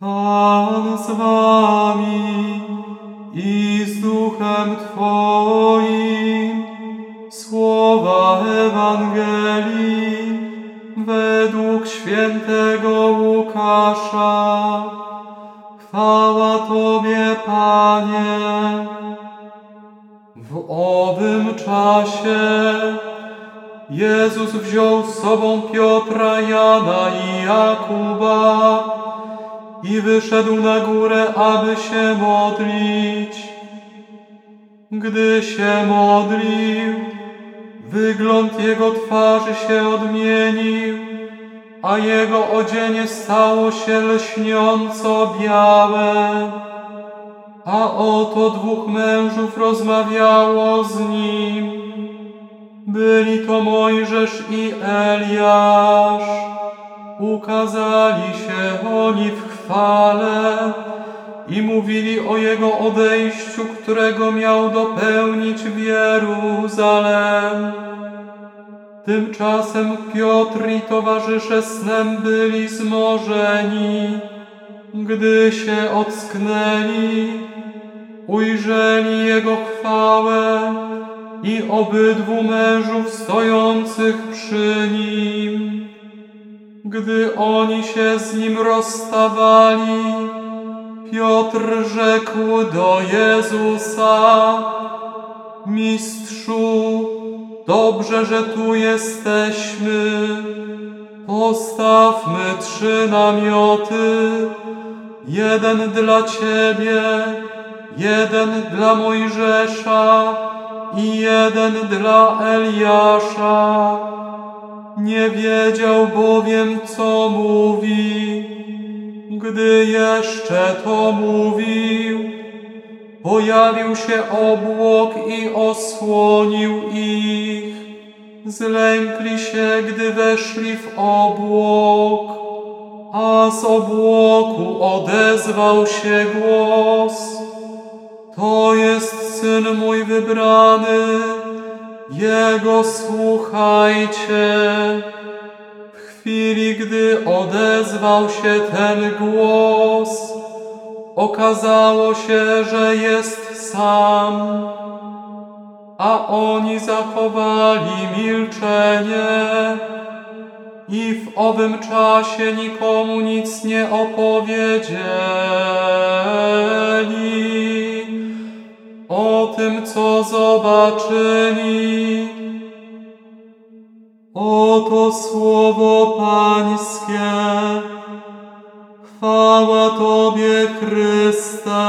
Pan z wami i z duchem Twoim. Słowa Ewangelii według świętego Łukasza. Chwała Tobie, Panie. W owym czasie Jezus wziął z sobą Piotra, Jana i Jakuba i wyszedł na górę, aby się modlić. Gdy się modlił, wygląd jego twarzy się odmienił, a jego odzienie stało się lśniąco białe. A oto dwóch mężów rozmawiało z nim. Byli to Mojżesz i Eliasz. Ukazali się oni w chwale i mówili o Jego odejściu, którego miał dopełnić w Jeruzalem. Tymczasem Piotr i towarzysze snem byli zmorzeni. Gdy się ocknęli, ujrzeli Jego chwałę i obydwu mężów stojących przy Nim. Gdy oni się z Nim rozstawali, Piotr rzekł do Jezusa, Mistrzu, dobrze, że tu jesteśmy. Postawmy trzy namioty, jeden dla Ciebie, jeden dla Mojżesza i jeden dla Eliasza. Nie wiedział bowiem, co mówi. Gdy jeszcze to mówił, pojawił się obłok i osłonił ich. Zlękli się, gdy weszli w obłok, a z obłoku odezwał się głos. To jest Syn mój wybrany, Jego słuchajcie. W chwili, gdy odezwał się ten głos, okazało się, że jest sam, a oni zachowali milczenie i w owym czasie nikomu nic nie opowiedzieli o tym, co zobaczyli. Oto słowo Pańskie. Chwała Tobie, Chryste.